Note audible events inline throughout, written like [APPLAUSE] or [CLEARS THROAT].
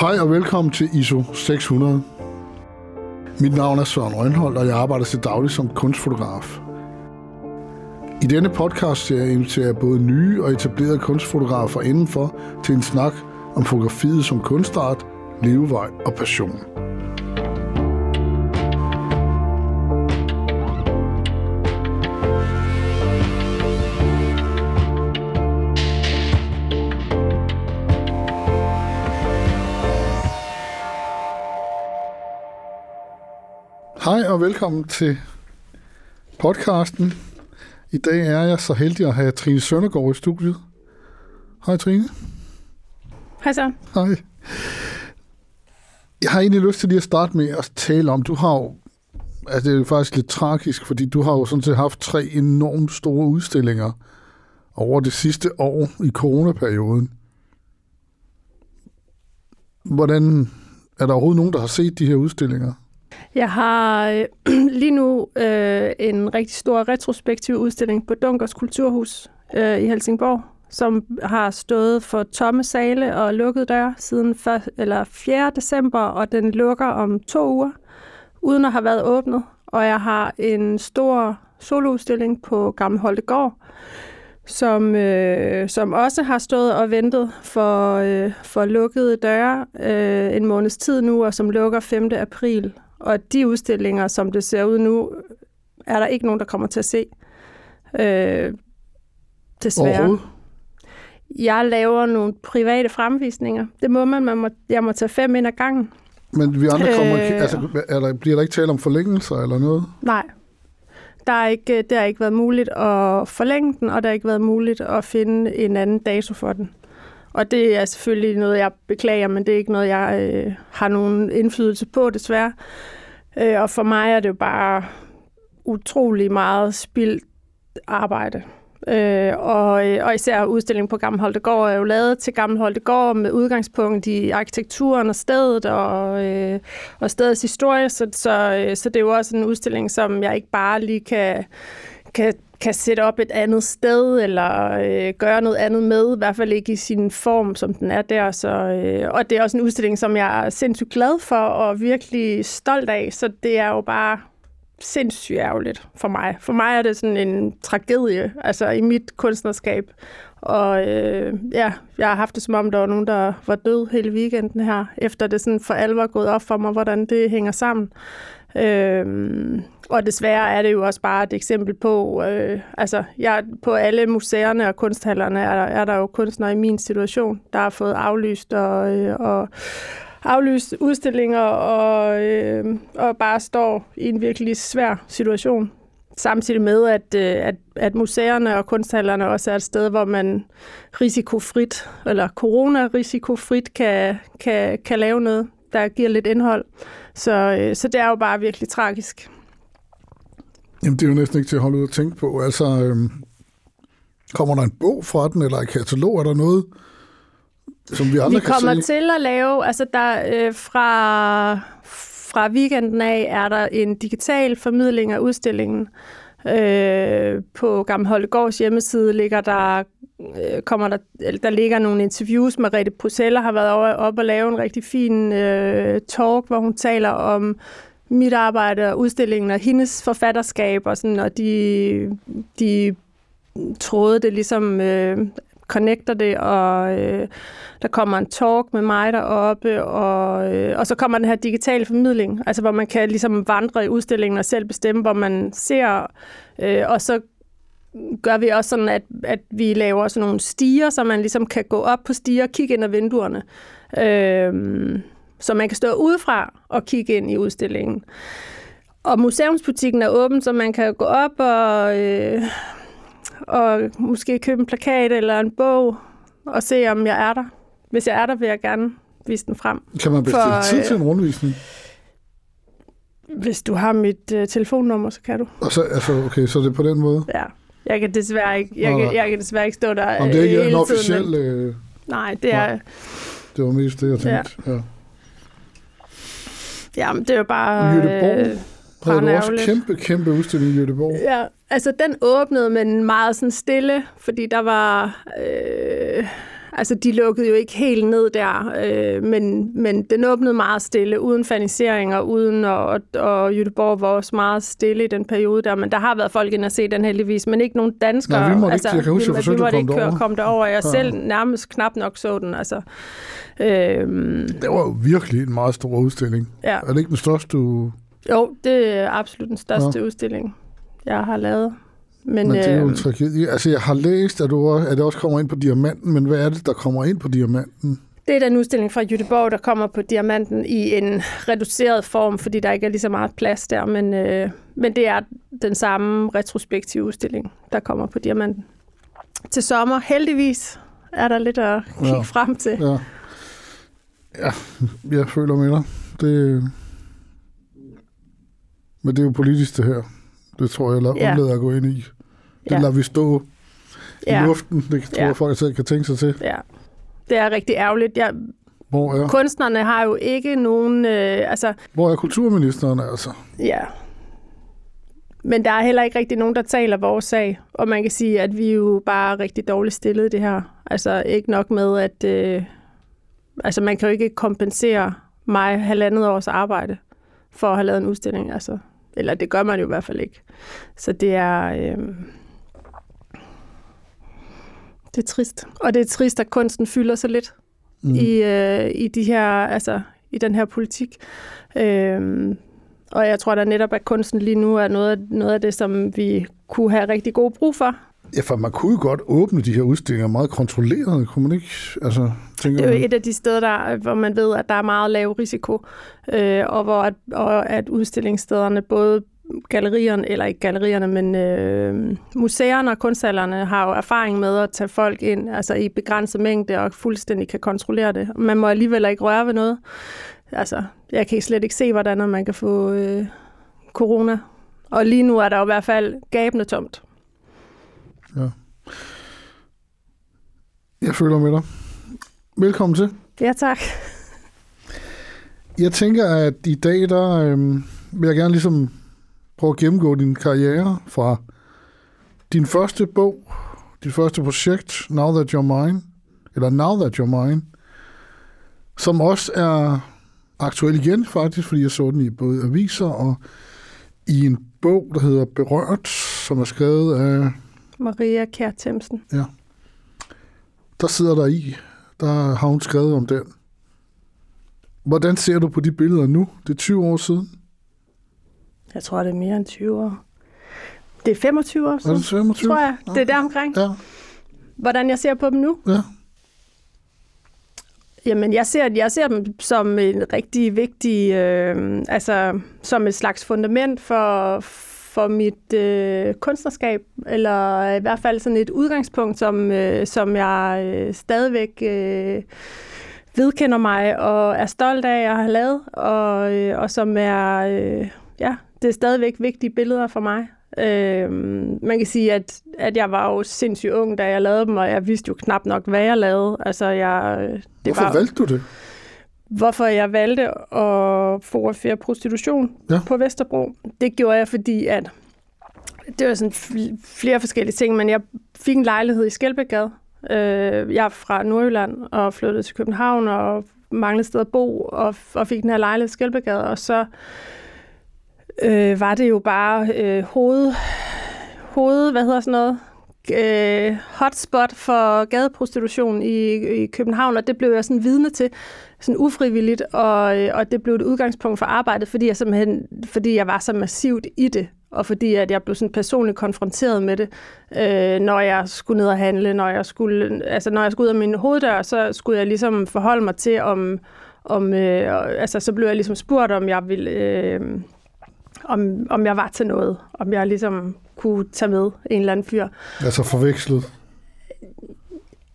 Hej og velkommen til ISO 600. Mit navn er Søren Rønholdt, og jeg arbejder til daglig som kunstfotograf. I denne podcast serie inviterer jeg både nye og etablerede kunstfotografer indenfor til en snak om fotografiet som kunstart, levevej og passion. Og velkommen til podcasten. I dag er jeg så heldig at have Trine Søndergaard i studiet. Hej Trine. Hej så. Hej. Jeg har egentlig lyst til lige at starte med at tale om, du har jo, altså det er faktisk lidt tragisk, fordi du har jo sådan set haft tre enormt store udstillinger over det sidste år i coronaperioden. Hvordan, er der overhovedet nogen, der har set de her udstillinger? Jeg har øh, [CLEARS THROAT] lige nu øh, en rigtig stor retrospektiv udstilling på Dunkers Kulturhus øh, i Helsingborg, som har stået for tomme sale og lukket døre siden 1, eller 4. december, og den lukker om to uger, uden at have været åbnet. Og jeg har en stor soloudstilling på Gamle Holtegård, som, øh, som også har stået og ventet for, øh, for lukkede døre øh, en måneds tid nu, og som lukker 5. april. Og de udstillinger, som det ser ud nu, er der ikke nogen, der kommer til at se. Øh, desværre. Jeg laver nogle private fremvisninger. Det må man. man må, jeg må tage fem ind ad gangen. Men vi andre kommer, øh, altså, er der, bliver der ikke tale om forlængelser eller noget? Nej. Der er ikke, det har ikke været muligt at forlænge den, og der har ikke været muligt at finde en anden dato for den. Og det er selvfølgelig noget, jeg beklager, men det er ikke noget, jeg øh, har nogen indflydelse på, desværre. Øh, og for mig er det jo bare utrolig meget spildt arbejde. Øh, og, øh, og især udstillingen på Gammelholdegård er jo lavet til Gammelholdegård med udgangspunkt i arkitekturen og stedet og, øh, og stedets historie, så, så, øh, så det er jo også en udstilling, som jeg ikke bare lige kan, kan kan sætte op et andet sted, eller øh, gøre noget andet med, i hvert fald ikke i sin form, som den er der. Så, øh, og det er også en udstilling, som jeg er sindssygt glad for, og virkelig stolt af, så det er jo bare sindssygt ærgerligt for mig. For mig er det sådan en tragedie, altså i mit kunstnerskab. Og øh, ja, jeg har haft det som om, der var nogen, der var død hele weekenden her, efter det sådan for alvor gået op for mig, hvordan det hænger sammen. Øhm, og desværre er det jo også bare et eksempel på, øh, altså jeg, på alle museerne og kunsthallerne er der, er der jo kunstnere i min situation, der har fået aflyst og, øh, og aflyst udstillinger og, øh, og bare står i en virkelig svær situation. Samtidig med, at, øh, at, at museerne og kunsthallerne også er et sted, hvor man risikofrit, eller corona-risikofrit kan, kan, kan lave noget, der giver lidt indhold. Så, øh, så det er jo bare virkelig tragisk. Jamen, det er jo næsten ikke til at holde ud og tænke på. Altså, øhm, kommer der en bog fra den, eller et katalog? Er der noget, som vi andre vi kan kommer se? til at lave, altså der øh, fra, fra weekenden af er der en digital formidling af udstillingen. Øh, på Gamle Holtegårds hjemmeside ligger der, øh, kommer der, der ligger nogle interviews. Med Rette har været over, op og lave en rigtig fin øh, talk, hvor hun taler om mit arbejde og udstillingen og hendes forfatterskab, og, sådan, og de, de troede det ligesom øh, connecter det, og øh, der kommer en talk med mig deroppe, og, øh, og så kommer den her digitale formidling, altså hvor man kan ligesom vandre i udstillingen og selv bestemme, hvor man ser, øh, og så gør vi også sådan, at, at vi laver sådan nogle stiger, så man ligesom kan gå op på stiger og kigge ind ad vinduerne. Øh, så man kan stå udefra og kigge ind i udstillingen. Og museumsbutikken er åben, så man kan gå op og, øh, og måske købe en plakat eller en bog og se, om jeg er der. Hvis jeg er der, vil jeg gerne vise den frem. Kan man bestille For, tid til en rundvisning? Hvis du har mit øh, telefonnummer, så kan du. Og så, altså, okay, så det er på den måde? Ja. Jeg kan desværre ikke, jeg, kan, jeg kan desværre ikke stå der Om det er ikke øh, en officiel... Tiden, øh... Nej, det er... Nej. Det var mest det, jeg tænkte. Ja. ja. Jamen, det er jo bare... Jødeborg øh, havde du også kæmpe, kæmpe udstilling i Jødeborg. Ja, altså den åbnede, men meget sådan stille, fordi der var... Øh, Altså, de lukkede jo ikke helt ned der, øh, men, men den åbnede meget stille, uden faniseringer, uden, og, og, Jødeborg var også meget stille i den periode der, men der har været folk ind og se den heldigvis, men ikke nogen danskere. Nej, vi måtte altså, ikke, jeg kan huske, vi, jeg vi måtte ikke komme komme derover. Jeg ja. selv nærmest knap nok så den, altså. Øhm, det var jo virkelig en meget stor udstilling. Ja. Er det ikke den største, du... Jo, det er absolut den største ja. udstilling, jeg har lavet. Men, men det er jo en øh, tragedie. Altså, jeg har læst, at, du, at det også kommer ind på diamanten, men hvad er det, der kommer ind på diamanten? Det er den udstilling fra Jødeborg, der kommer på diamanten i en reduceret form, fordi der ikke er lige så meget plads der, men, øh, men det er den samme retrospektive udstilling, der kommer på diamanten. Til sommer, heldigvis, er der lidt at kigge ja. frem til. Ja. ja, jeg føler med dig. Det, men det er jo politisk det her. Det tror jeg, jeg ja. at gå ind i. Det ja. lader vi stå ja. i luften. Det tror ja. jeg, folk selv kan tænke sig til. Ja. Det er rigtig ærgerligt. Jeg, Hvor er? Kunstnerne har jo ikke nogen... Øh, altså, Hvor er kulturministeren altså? Ja. Men der er heller ikke rigtig nogen, der taler vores sag. Og man kan sige, at vi er jo bare rigtig dårligt stillet det her. Altså ikke nok med, at... Øh, altså man kan jo ikke kompensere mig halvandet års arbejde for at have lavet en udstilling. Altså, eller det gør man jo i hvert fald ikke. Så det er... Øh, det er trist. Og det er trist, at kunsten fylder så lidt mm. i, øh, i de her, altså i den her politik. Øh, og jeg tror da netop, at kunsten lige nu er noget af, noget af det, som vi kunne have rigtig god brug for. Ja, for man kunne jo godt åbne de her udstillinger meget kontrolleret, kunne man ikke? Altså, tænker det er jo et af de steder, der, hvor man ved, at der er meget lav risiko, øh, og hvor at, og at udstillingsstederne både gallerierne, eller ikke gallerierne, men øh, museerne og kunsthalerne har jo erfaring med at tage folk ind altså i begrænset mængde og fuldstændig kan kontrollere det. Man må alligevel ikke røre ved noget. Altså, jeg kan slet ikke se, hvordan man kan få øh, corona. Og lige nu er der jo i hvert fald gabende tomt. Ja. Jeg føler med dig. Velkommen til. Ja, tak. Jeg tænker, at i dag, der øh, vil jeg gerne ligesom prøve at gennemgå din karriere fra din første bog, dit første projekt, Now That You're Mine, eller Now That You're Mine, som også er aktuel igen faktisk, fordi jeg så den i både aviser og i en bog, der hedder Berørt, som er skrevet af... Maria Kjær Themsen. Ja. Der sidder der i, der har hun skrevet om den. Hvordan ser du på de billeder nu? Det er 20 år siden. Jeg tror, det er mere end 20 år. Det er 25 år siden, er det 25? tror jeg. Det er der omkring. Ja. Hvordan jeg ser på dem nu? Ja. Jamen, jeg ser, jeg ser dem som en rigtig vigtig, øh, altså som et slags fundament for, for mit øh, kunstnerskab, eller i hvert fald sådan et udgangspunkt, som, øh, som jeg øh, stadigvæk øh, vedkender mig og er stolt af at have lavet, og, øh, og som er, øh, ja, det er stadigvæk vigtige billeder for mig. Øh, man kan sige, at, at jeg var jo sindssygt ung, da jeg lavede dem, og jeg vidste jo knap nok, hvad jeg lavede. Altså, jeg, det Hvorfor var, valgte du det? Hvorfor jeg valgte at fotografere prostitution ja. på Vesterbro, det gjorde jeg, fordi at det var sådan flere forskellige ting, men jeg fik en lejlighed i Skelbækgade. Øh, jeg er fra Nordjylland og flyttede til København og manglede sted at bo, og, og fik den her lejlighed i Skelbækgade, og så øh, var det jo bare øh, hoved, hoved, hvad hedder sådan noget, øh, hotspot for gadeprostitution i, i København, og det blev jeg sådan vidne til, sådan ufrivilligt, og, øh, og det blev et udgangspunkt for arbejdet, fordi jeg simpelthen, fordi jeg var så massivt i det, og fordi at jeg blev sådan personligt konfronteret med det, øh, når jeg skulle ned og handle, når jeg skulle, altså når jeg skulle ud af min hoveddør, så skulle jeg ligesom forholde mig til, om, om øh, altså så blev jeg ligesom spurgt, om jeg ville, øh, om, om jeg var til noget, om jeg ligesom kunne tage med en eller anden fyr. Altså forvekslet?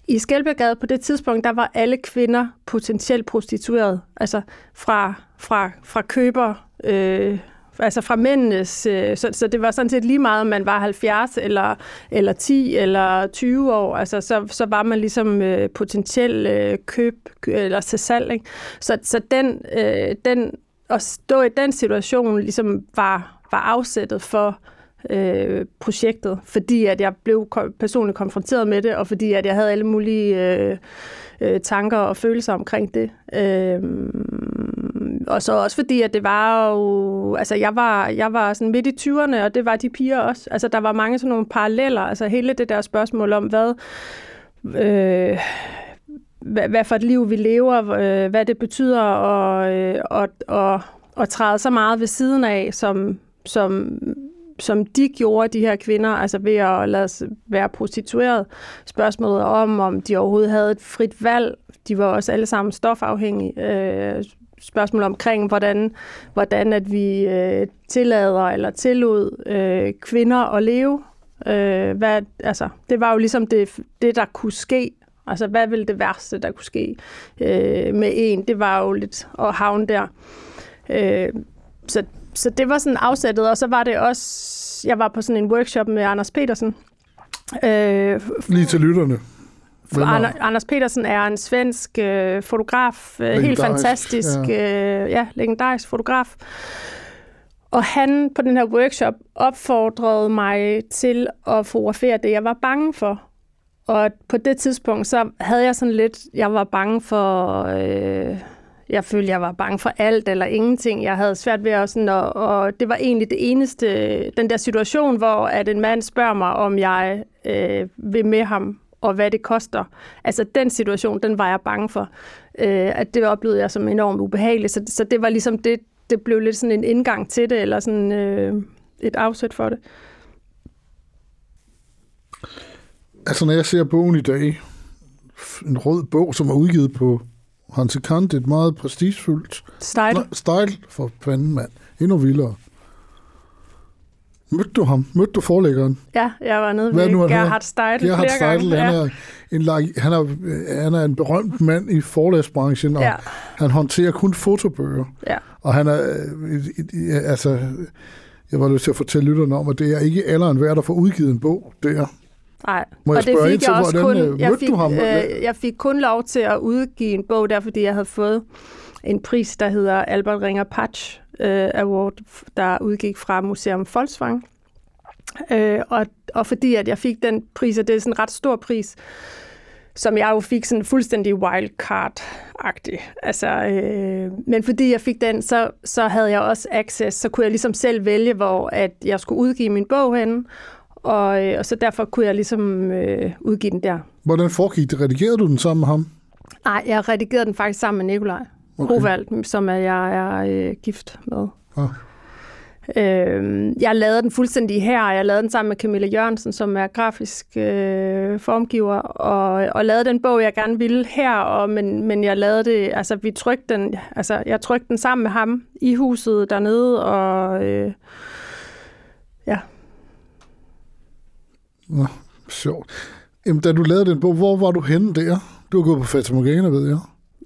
I Skelbjerggade på det tidspunkt, der var alle kvinder potentielt prostitueret. Altså fra, fra, fra køber, øh, altså fra mændenes, øh, så, så det var sådan set lige meget, om man var 70 eller, eller 10 eller 20 år, altså så, så var man ligesom øh, potentiel øh, køb eller til salg. Ikke? Så, så den, øh, den at stå i den situation ligesom var, var afsættet for, øh, projektet, fordi at jeg blev personligt konfronteret med det, og fordi at jeg havde alle mulige øh, øh, tanker og følelser omkring det. Øh, og så også fordi, at det var jo, altså jeg var, jeg var sådan midt i 20'erne, og det var de piger også. Altså der var mange sådan nogle paralleller, altså hele det der spørgsmål om, hvad, øh, hvad, hvad for et liv vi lever, øh, hvad det betyder at, øh, at, at, at træde så meget ved siden af, som, som, som de gjorde, de her kvinder, altså ved at lade være prostitueret. Spørgsmålet om, om de overhovedet havde et frit valg. De var også alle sammen stofafhængige. Øh, spørgsmål omkring, hvordan, hvordan at vi øh, tillader eller tillod øh, kvinder at leve. Øh, hvad, altså, det var jo ligesom det, det, der kunne ske. Altså, hvad ville det værste, der kunne ske øh, med en? Det var jo lidt at havne der. Øh, så, så det var sådan afsættet, og så var det også, jeg var på sådan en workshop med Anders Petersen. Øh, Lige til lytterne. Anders, Anders Petersen er en svensk øh, fotograf, øh, helt fantastisk, ja. Øh, ja, legendarisk fotograf. Og han på den her workshop opfordrede mig til at fotografere det, jeg var bange for. Og på det tidspunkt, så havde jeg sådan lidt, jeg var bange for, øh, jeg følte, jeg var bange for alt eller ingenting. Jeg havde svært ved at sådan, og, og det var egentlig det eneste, den der situation, hvor at en mand spørger mig, om jeg øh, vil med ham og hvad det koster. Altså den situation, den var jeg bange for. Øh, at det oplevede jeg som enormt ubehageligt. Så, så det var ligesom det, det blev lidt sådan en indgang til det, eller sådan øh, et afsæt for det. Altså når jeg ser bogen i dag, en rød bog, som er udgivet på Hanse Kant, et meget prestigefyldt style, style for fanden mand. Endnu vildere. Mødte du ham? Mødte du forlæggeren? Ja, jeg var nede ved Gerhard Steidl Gerhard Steidl, han, er en, han, er, han er en berømt mand i forlægsbranchen, og ja. han håndterer kun fotobøger. Ja. Og han er, altså, jeg var nødt til at fortælle lytterne om, at det er ikke alderen værd at få udgivet en bog der. Nej, Må jeg og det fik til, jeg også hvordan, kun, øh, jeg fik, du ham? Øh, jeg fik kun lov til at udgive en bog der, fordi jeg havde fået en pris, der hedder Albert Ringer Patch øh, Award, der udgik fra Museum Volkswagen. Øh, og, og fordi at jeg fik den pris, og det er sådan en ret stor pris, som jeg jo fik sådan fuldstændig wildcard-agtig. Altså, øh, men fordi jeg fik den, så, så havde jeg også access, så kunne jeg ligesom selv vælge, hvor at jeg skulle udgive min bog henne, og, øh, og så derfor kunne jeg ligesom øh, udgive den der. Hvordan foregik det? Redigerede du den sammen med ham? Nej, jeg redigerede den faktisk sammen med Nikolaj okay. Som er, jeg er øh, gift med. Ah. Øh, jeg lavede den fuldstændig her, jeg lavede den sammen med Camilla Jørgensen, som er grafisk øh, formgiver, og, og lavede den bog, jeg gerne ville her, og, men, men jeg lavede det, altså vi trykte den, altså jeg trykte den sammen med ham i huset dernede, og øh, ja. Nå, sjovt. Jamen, da du lavede den bog, hvor var du henne der? Du har gået på Fata Morgana, ved jeg.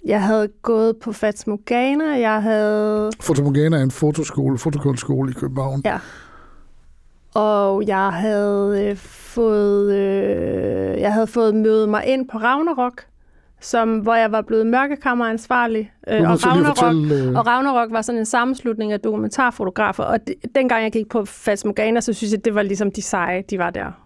Jeg havde gået på Fats Morgana, jeg havde... Fata Morgana er en fotoskole, fotokunstskole i København. Ja. Og jeg havde øh, fået, øh, jeg havde fået møde mig ind på Ragnarok, som, hvor jeg var blevet mørkekammeransvarlig. Øh, og, Ragnarok, fortælle, øh... og Ragnarok var sådan en sammenslutning af dokumentarfotografer. Og det, dengang jeg gik på Fats Morgana, så synes jeg, det var ligesom de seje, de var der.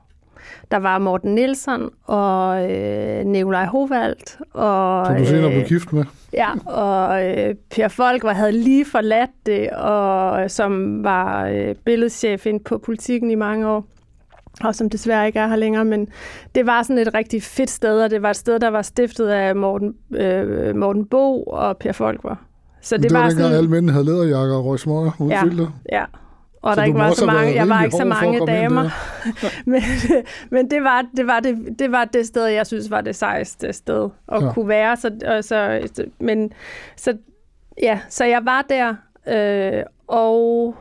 Der var Morten Nielsen og øh, Nikolaj Hovald. Og, Som du senere blev gift med. Ja, og øh, Per Folk var, havde lige forladt det, og som var øh, billedchef ind på politikken i mange år og som desværre ikke er her længere, men det var sådan et rigtig fedt sted, og det var et sted, der var stiftet af Morten, øh, Morten Bo og Per Folk var. Så det, det var, var dengang sådan, alle mænd havde læderjakker og røg smøger uden ja, filter. Ja, og så der ikke var så mange, jeg var ikke så mange damer. [LAUGHS] men men det, var, det, var det, det var det sted, jeg synes var det sejeste sted at ja. kunne være. Så, og så, men, så, ja, så jeg var der, øh, og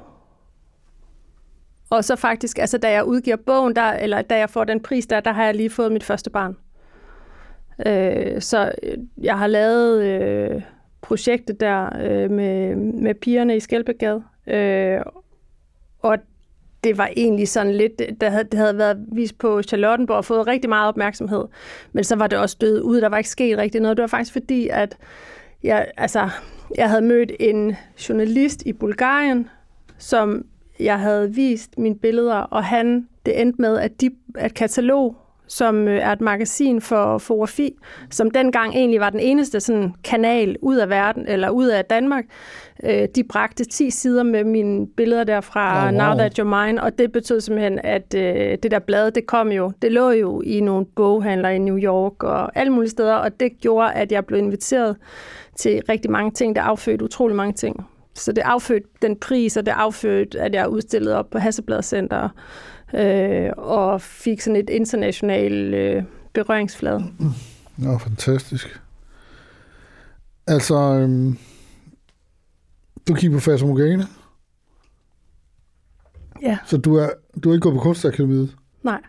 og så faktisk, altså da jeg udgiver bogen, der, eller da jeg får den pris der, der har jeg lige fået mit første barn. Øh, så jeg har lavet øh, projektet der øh, med, med pigerne i Skelbegade, øh, og det var egentlig sådan lidt, der havde, det havde været vist på Charlottenborg og fået rigtig meget opmærksomhed, men så var det også død ud, der var ikke sket rigtig noget. Det var faktisk fordi, at jeg, altså, jeg havde mødt en journalist i Bulgarien, som jeg havde vist mine billeder, og han, det endte med, at, de, at katalog, som øh, er et magasin for fotografi, som dengang egentlig var den eneste sådan, kanal ud af verden, eller ud af Danmark, øh, de bragte 10 sider med mine billeder der fra Oh, wow. Now That You're Mine, og det betød simpelthen, at øh, det der blad, det kom jo, det lå jo i nogle boghandler i New York og alle mulige steder, og det gjorde, at jeg blev inviteret til rigtig mange ting, der affødte utrolig mange ting. Så det affødte den pris, og det affødte, at jeg udstillede op på Hasselblad Center, øh, og fik sådan et internationalt øh, berøringsflade. Ja, fantastisk. Altså, øhm, du kigger på Fata Morgana, Ja, så du er, du er ikke gået på Kunstakademiet. nej.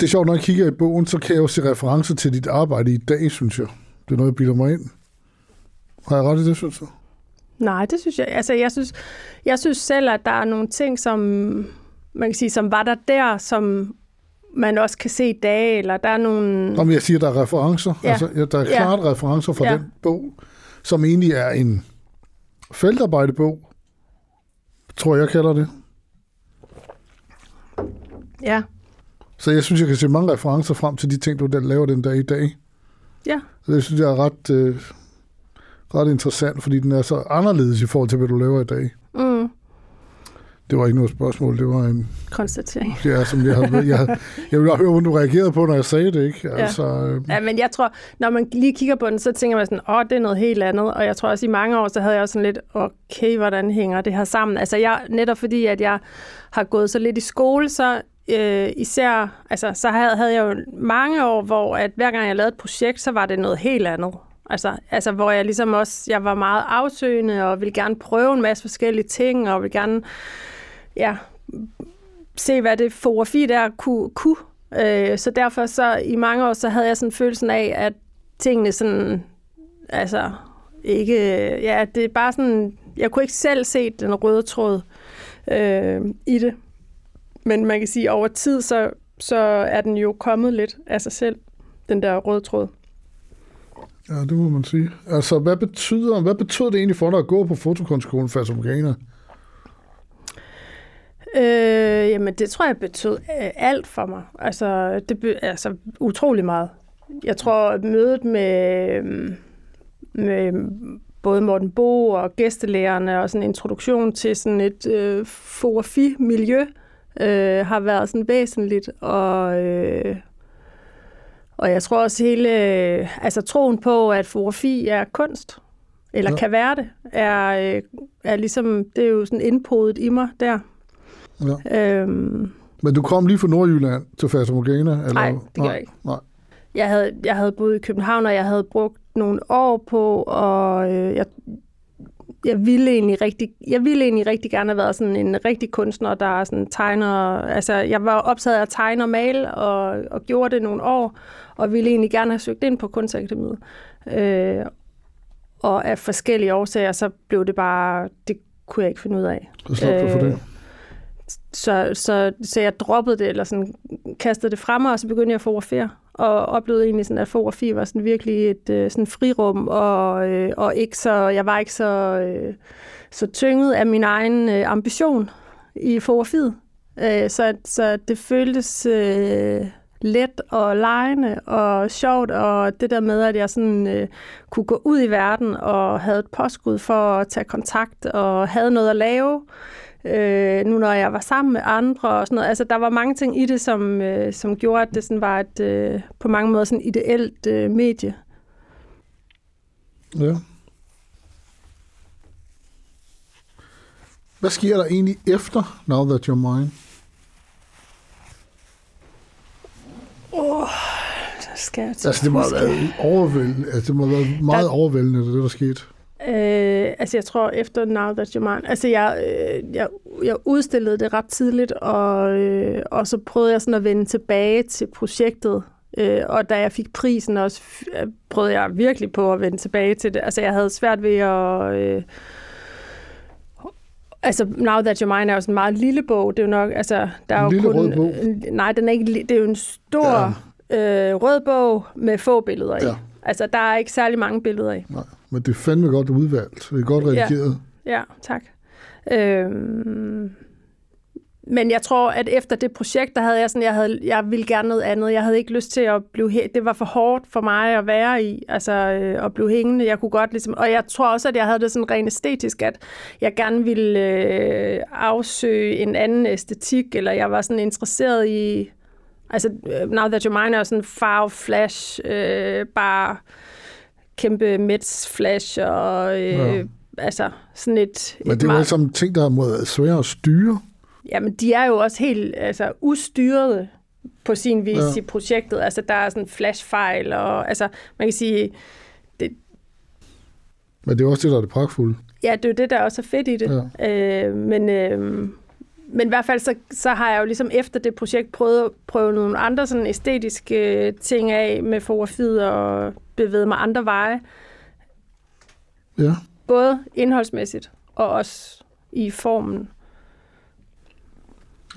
Det er sjovt, når jeg kigger i bogen, så kan jeg jo se referencer til dit arbejde i dag, synes jeg. Det er noget, jeg bilder mig ind. Har jeg ret i det, synes du? Nej, det synes jeg. Altså, jeg synes, jeg synes selv, at der er nogle ting, som man kan sige, som var der der, som man også kan se i dag, eller der er nogle... Om jeg siger, der er referencer. Ja. Altså, ja, der er Ja. klart referencer fra Ja. den bog, som egentlig er en feltarbejdebog, tror jeg, kalder det. Ja, Så jeg synes, jeg kan se mange referencer frem til de ting, du der laver den dag i dag. ja, Så det synes jeg er ret, øh, ret interessant, fordi den er så anderledes i forhold til, hvad du laver i dag. mm, Det var ikke noget spørgsmål, det var en... konstatering. Ja, som jeg, havde, jeg, jeg ville høre, hvordan du reagerede på, når jeg sagde det, ikke? Altså, øh, Ja, men jeg tror, når man lige kigger på den, så tænker man sådan, åh, det er noget helt andet. Og jeg tror også, i mange år, så havde jeg også sådan lidt, okay, hvordan hænger det her sammen? Altså, jeg, netop fordi, at jeg har gået så lidt i skole, så øh, især, altså, så havde, havde jeg jo mange år, hvor at hver gang jeg lavede et projekt, så var det noget helt andet. Altså, altså, hvor jeg ligesom også, jeg var meget afsøgende, og ville gerne prøve en masse forskellige ting, og ville gerne, ja, se, hvad det fotografi der kunne. kunne. Øh, så derfor så i mange år, så havde jeg sådan følelsen af, at tingene sådan, altså ikke, ja, det er bare sådan, jeg kunne ikke selv se den røde tråd øh, i det. Men man kan sige, at over tid, så, så er den jo kommet lidt af sig selv, den der røde tråd ja, det må man sige. Altså, hvad betyder, hvad betyder det egentlig for dig at gå på fotokunstskolen for Morgana? Øh, jamen, det tror jeg betød øh, alt for mig. Altså, det be, altså utrolig meget. Jeg tror, at mødet med, øh, med både Morten Bo og gæstelærerne og sådan en introduktion til sådan et øh, fotografi-miljø øh, har været sådan væsentligt. Og, øh, og jeg tror også hele, øh, altså troen på, at fotografi er kunst, eller Ja. kan være det, er, øh, er ligesom, det er jo sådan indpodet i mig der. Ja. Øhm, Men du kom lige fra Nordjylland til Fata Morgana? Eller? nej, det gør jeg ikke. Nej. Jeg havde, jeg havde boet i København, og jeg havde brugt nogle år på, og øh, jeg, jeg ville egentlig rigtig, jeg ville egentlig rigtig gerne have været sådan en rigtig kunstner, der sådan tegner, altså jeg var optaget af at tegne og male, og, og gjorde det nogle år, og ville egentlig gerne have søgt ind på Kunstakademiet. Øh, og af forskellige årsager, så blev det bare, det kunne jeg ikke finde ud af. Så du for det. Så, så, så jeg droppede det, eller sådan kastede det frem, og så begyndte jeg at fotografere. Og oplevede egentlig sådan, at fotografi var sådan virkelig et øh, sådan frirum, og, øh, og ikke så, jeg var ikke så, øh, så tynget af min egen øh, ambition i fotografiet. Øh, så, så det føltes øh, let og lejende og sjovt, og det der med, at jeg sådan øh, kunne gå ud i verden og havde et påskud for at tage kontakt og havde noget at lave, øh, nu når jeg var sammen med andre og sådan noget. Altså, der var mange ting i det, som, øh, som gjorde, at det sådan var et øh, på mange måder sådan ideelt øh, medie. Ja. Hvad sker der egentlig efter Now That You're Mine? Oh, skal jeg Altså, det må have været overvældende. Altså, det må have været meget Der- overvældende, det der skete. Øh, altså jeg tror efter Now That You're Mine, altså jeg, øh, jeg, jeg udstillede det ret tidligt, og, øh, og så prøvede jeg sådan at vende tilbage til projektet, øh, og da jeg fik prisen også, øh, prøvede jeg virkelig på at vende tilbage til det. Altså jeg havde svært ved at... Øh, Altså, Now That You're Mine er jo sådan en meget lille bog. Det er jo nok, altså, der er jo lille kun, rød bog? Nej, den er ikke, det er jo en stor ja. øh, rød bog med få billeder i. Ja. Altså, der er ikke særlig mange billeder i. Nej, men det er fandme godt udvalgt. Det er godt redigeret. Ja, tak. Øhm, men jeg tror, at efter det projekt, der havde jeg sådan, jeg, havde, jeg ville gerne noget andet. Jeg havde ikke lyst til at blive, det var for hårdt for mig at være i, altså øh, at blive hængende. Jeg kunne godt ligesom, og jeg tror også, at jeg havde det sådan rent æstetisk, at jeg gerne ville øh, afsøge en anden æstetik, eller jeg var sådan interesseret i, altså Now That You're Mine er sådan farve flash, øh, bare kæmpe Mets flash og øh, ja. altså sådan et... Men det er jo meget... som ting, der er svære at styre. Jamen, de er jo også helt altså, ustyrede på sin vis ja. i projektet. Altså, der er sådan flashfejl, og altså, man kan sige... Det, men det er også det, der er det pragtfulde. Ja, det er jo det, der også er fedt i det. Ja. Øh, men, øh, men i hvert fald, så, så har jeg jo ligesom efter det projekt prøvet at prøve nogle andre sådan æstetiske ting af med fotografiet og bevæget mig andre veje. Ja. Både indholdsmæssigt og også i formen.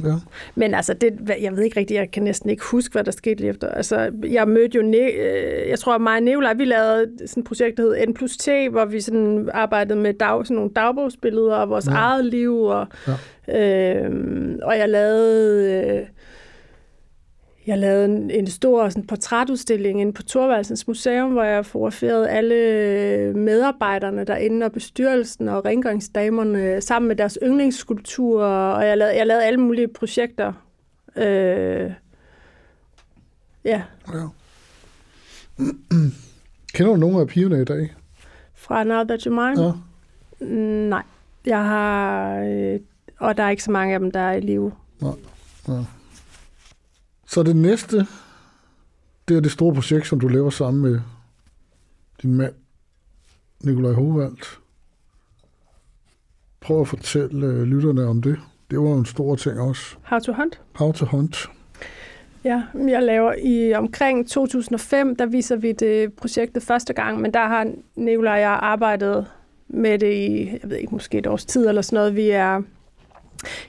Ja. Men altså, det, jeg ved ikke rigtigt, jeg kan næsten ikke huske, hvad der skete lige efter. Altså, jeg mødte jo, ne- øh, jeg tror, mig og Nicolaj, vi lavede sådan et projekt, der hed N plus T, hvor vi sådan arbejdede med dag, sådan nogle dagbogsbilleder af vores ja. eget liv, og, ja. øh, og jeg lavede... Øh, jeg lavede en, en stor sådan, portrætudstilling inde på Thorvaldsens Museum, hvor jeg fotograferede alle medarbejderne derinde og bestyrelsen og rengøringsdamerne sammen med deres yndlingsskulpturer, og jeg lavede, jeg lavede alle mulige projekter. Øh, ja. ja. Kender du nogle af pigerne i dag? Fra Now That You're Mine? Ja. Nej. Jeg har... Øh, og der er ikke så mange af dem, der er i live. Nej. Ja. Så det næste, det er det store projekt, som du laver sammen med din mand, Nikolaj Hovald. Prøv at fortælle uh, lytterne om det. Det var en stor ting også. How to Hunt? How to Hunt. Ja, jeg laver i omkring 2005, der viser vi det projektet første gang, men der har Nikolaj og jeg arbejdet med det i, jeg ved ikke, måske et års tid eller sådan noget. Vi er,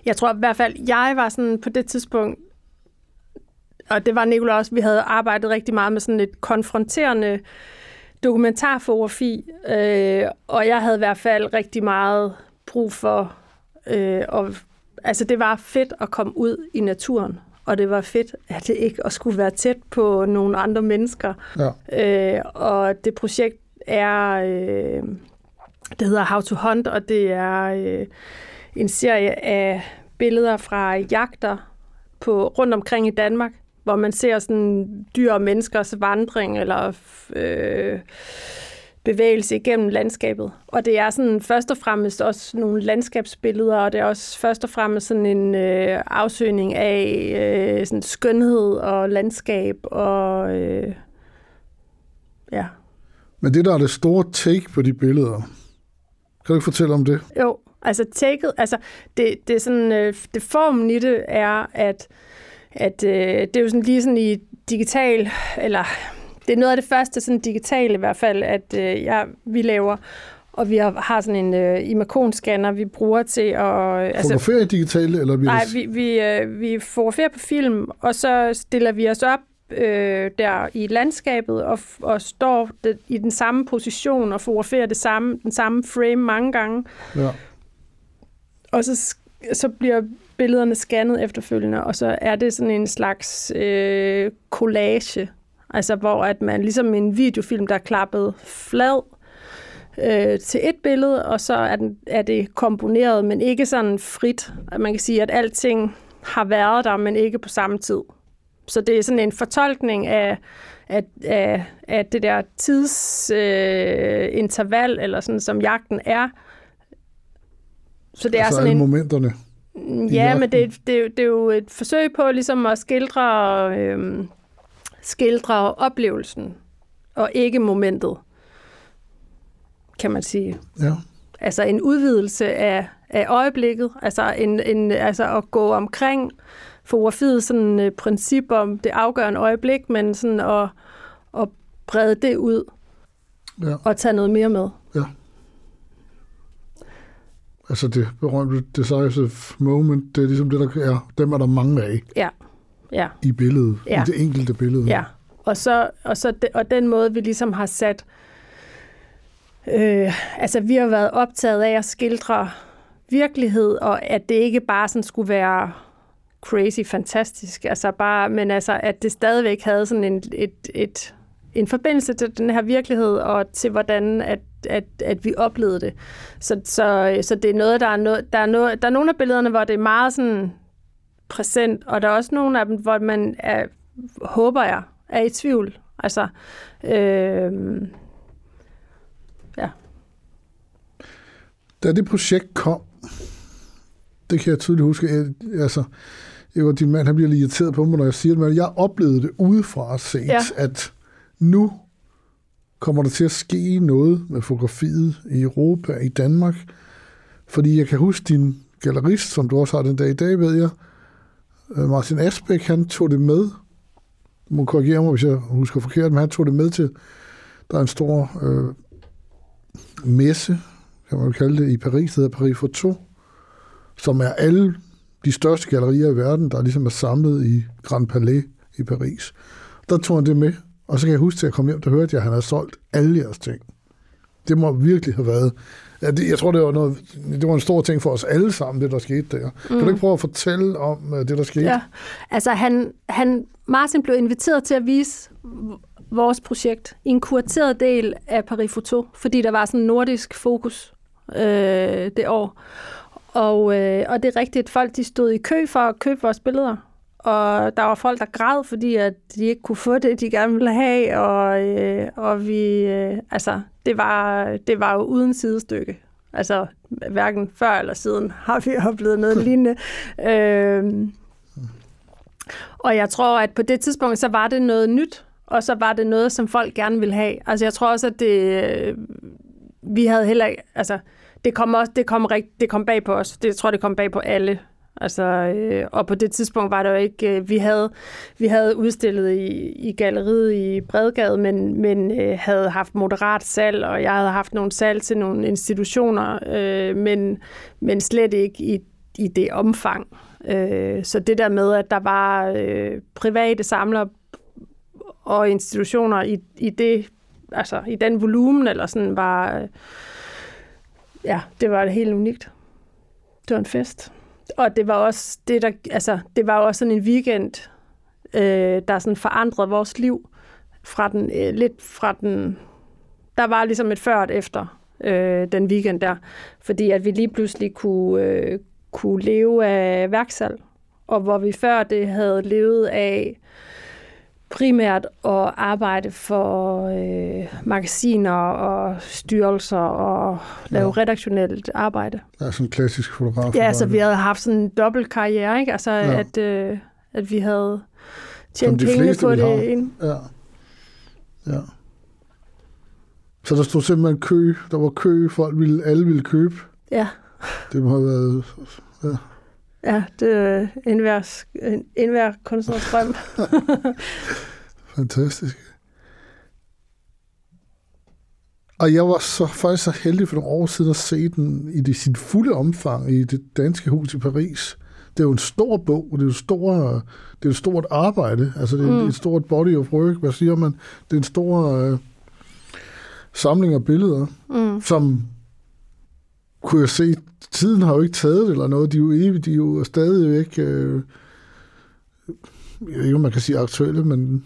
jeg tror i hvert fald, jeg var sådan på det tidspunkt og det var Nicolai også, vi havde arbejdet rigtig meget med sådan et konfronterende dokumentarfotografi, øh, og jeg havde i hvert fald rigtig meget brug for, øh, og, altså det var fedt at komme ud i naturen, og det var fedt, at det ikke at skulle være tæt på nogle andre mennesker. Ja. Øh, og det projekt er, øh, det hedder How to Hunt, og det er øh, en serie af billeder fra jagter på rundt omkring i Danmark, hvor man ser sådan dyr og menneskers vandring eller øh, bevægelse igennem landskabet. Og det er sådan først og fremmest også nogle landskabsbilleder, og det er også først og fremmest sådan en øh, afsøgning af øh, sådan skønhed og landskab og øh, ja. Men det der er det store take på de billeder, kan du ikke fortælle om det? Jo, altså taket, altså det, det er sådan, øh, det formen i det er, at at øh, det er jo sådan lige sådan i digital, eller det er noget af det første sådan digitale i hvert fald, at øh, jeg, vi laver. Og vi har, sådan en øh, imakonscanner, vi bruger til at... Øh, altså, Fotograferer digitale, eller Nej, vi, vi, øh, vi fotograferer på film, og så stiller vi os op øh, der i landskabet og, og står det, i den samme position og fotograferer det samme, den samme frame mange gange. Ja. Og så, så bliver billederne scannet efterfølgende, og så er det sådan en slags øh, collage, altså hvor at man ligesom en videofilm, der er klappet flad øh, til et billede, og så er, den, er det komponeret, men ikke sådan frit. Man kan sige, at alting har været der, men ikke på samme tid. Så det er sådan en fortolkning af, af, af, af det der tidsinterval, øh, eller sådan som jagten er. Så det altså er sådan en... momenterne. Ja, men det, det, det er jo et forsøg på ligesom at skildre, øh, skildre oplevelsen, og ikke momentet, kan man sige. Ja. Altså en udvidelse af, af øjeblikket, altså, en, en, altså at gå omkring fotografiet sådan et princip om det afgørende øjeblik, men sådan at, at brede det ud ja. og tage noget mere med. Altså det berømte decisive moment, det er ligesom det, der er, dem er der mange af. Ja. Ja. I billedet, ja. i det enkelte billede. Ja, og, så, og, så de, og den måde, vi ligesom har sat, øh, altså vi har været optaget af at skildre, virkelighed, og at det ikke bare sådan skulle være crazy fantastisk, altså bare, men altså, at det stadigvæk havde sådan en, et, et, en forbindelse til den her virkelighed, og til hvordan at, at, at vi oplevede det. Så, så, så det er noget, der er, noget, der, er noget, der er nogle af billederne, hvor det er meget sådan præsent, og der er også nogle af dem, hvor man er, håber jeg, er i tvivl. Altså, øh, ja. Da det projekt kom, det kan jeg tydeligt huske, jeg, altså, jeg var din mand, han bliver lige irriteret på mig, når jeg siger det, men jeg oplevede det udefra set, ja. at nu kommer der til at ske noget med fotografiet i Europa, i Danmark, fordi jeg kan huske din gallerist, som du også har den dag i dag, ved jeg, øh, Martin Asbæk, han tog det med, du må korrigere mig, hvis jeg husker forkert, men han tog det med til, der er en stor øh, messe, kan man kalde det, i Paris, der hedder Paris Photo, som er alle de største gallerier i verden, der ligesom er samlet i Grand Palais i Paris. Der tog han det med, og så kan jeg huske, at jeg kom hjem, der hørte jeg, at han havde solgt alle jeres ting. Det må virkelig have været. Ja, det, jeg tror, det var, noget, det var en stor ting for os alle sammen, det der skete der. Mm. Kan du ikke prøve at fortælle om uh, det, der skete? Ja, altså han, han, Martin blev inviteret til at vise vores projekt i en kurateret del af Paris Photo, fordi der var sådan en nordisk fokus øh, det år. Og, øh, og det er rigtigt, at folk de stod i kø for at købe vores billeder. Og der var folk, der græd, fordi at de ikke kunne få det, de gerne ville have. Og, øh, og vi, øh, altså, det var, det var jo uden sidestykke. Altså, hverken før eller siden har vi [LAUGHS] oplevet noget lignende. Øh, og jeg tror, at på det tidspunkt, så var det noget nyt, og så var det noget, som folk gerne ville have. Altså, jeg tror også, at det, øh, vi havde heller ikke, altså, det kom, også, det kom, rigt, det kom bag på os. Det, jeg tror, det kom bag på alle. Altså, øh, og på det tidspunkt var der jo ikke, øh, vi havde, vi havde udstillet i, i galleriet i Bredgade, men, men øh, havde haft moderat salg, og jeg havde haft nogle salg til nogle institutioner, øh, men, men slet ikke i, i det omfang. Øh, så det der med, at der var øh, private samlere og institutioner i, i det, altså i den volumen, eller sådan, var, øh, ja, det var det helt unikt. Det var en fest. Og det var også det, der, altså, det var også sådan en weekend, øh, der sådan forandrede vores liv fra den, øh, lidt fra den, der var ligesom et før og et efter øh, den weekend der, fordi at vi lige pludselig kunne, øh, kunne leve af værksal, og hvor vi før det havde levet af primært at arbejde for øh, magasiner og styrelser og lave ja. redaktionelt arbejde. Ja, sådan en klassisk fotograf. Ja, altså vi havde haft sådan en dobbelt karriere, ikke? Altså ja. at, øh, at vi havde tjent penge fleste, på det. Ind. Ja. ja. Så der stod simpelthen kø, der var kø, folk ville, alle ville købe. Ja. Det må have været... Ja. Ja, det er enhver, enhver kunstners drøm. [LAUGHS] Fantastisk. Og jeg var så faktisk så heldig for nogle år siden at se den i det, sit fulde omfang i det danske hus i Paris. Det er jo en stor bog, det er jo stor, det er et stort arbejde, altså det er mm. et stort body of work, hvad siger man? Det er en stor øh, samling af billeder, mm. som kunne jeg se, tiden har jo ikke taget det eller noget. De er jo evige, de er jo stadigvæk, øh, jeg ved ikke, om man kan sige aktuelle, men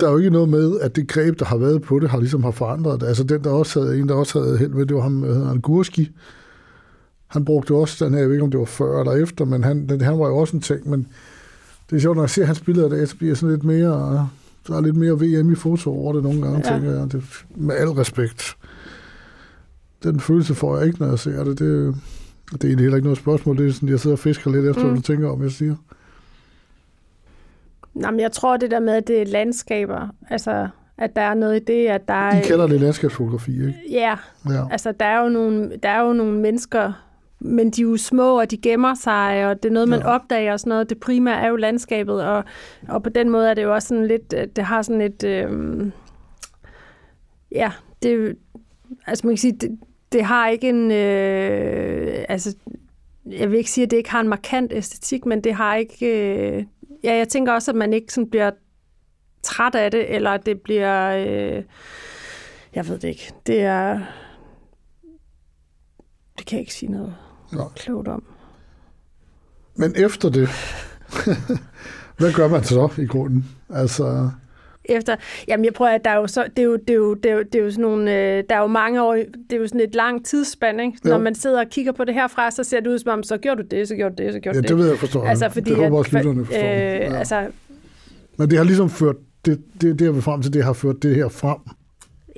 der er jo ikke noget med, at det greb, der har været på det, har ligesom har forandret det. Altså den, der også havde, en, der også havde held med, det var ham, han Gurski. Han brugte også den her, jeg ved ikke, om det var før eller efter, men han, den, han var jo også en ting, men det er sjovt, når jeg ser hans billeder så bliver sådan lidt mere, der er lidt mere VM i foto over det nogle gange, ja. tænker jeg. Det, med al respekt den følelse får jeg ikke, når jeg ser det. Det, det er egentlig heller ikke noget spørgsmål. Det er sådan, jeg sidder og fisker lidt efter, mm. hvad du tænker om, jeg siger. Jamen, jeg tror det der med, at det er landskaber, altså at der er noget i det, at der er... I kender det landskabsfotografi, ikke? Ja, ja. altså der er, jo nogle, der er jo nogle mennesker, men de er jo små, og de gemmer sig, og det er noget, man ja. opdager og sådan noget. Det primære er jo landskabet, og, og på den måde er det jo også sådan lidt, det har sådan et... Øh, ja, det, altså man kan sige, det, det har ikke en, øh, altså jeg vil ikke sige, at det ikke har en markant æstetik, men det har ikke, øh, ja, jeg tænker også, at man ikke sådan bliver træt af det, eller det bliver, øh, jeg ved det ikke, det er, det kan jeg ikke sige noget Nå. klogt om. Men efter det, [LAUGHS] hvad gør man så i grunden? Altså, Efter, jamen jeg prøver, at der er jo så, det er jo, det er jo, det er jo, det er jo sådan nogle, øh, der er jo mange år, det er jo sådan et langt tidsspand, ikke? Når Jo. man sidder og kigger på det herfra, så ser det ud som om, så gjorde du det, så gjorde du det, så gjorde ja, du det ved jeg forstår. Altså, fordi det håber også, lytterne forstår. Øh, ja. Altså, Men det har ligesom ført, det, det, det jeg vil frem til, det har ført det her frem.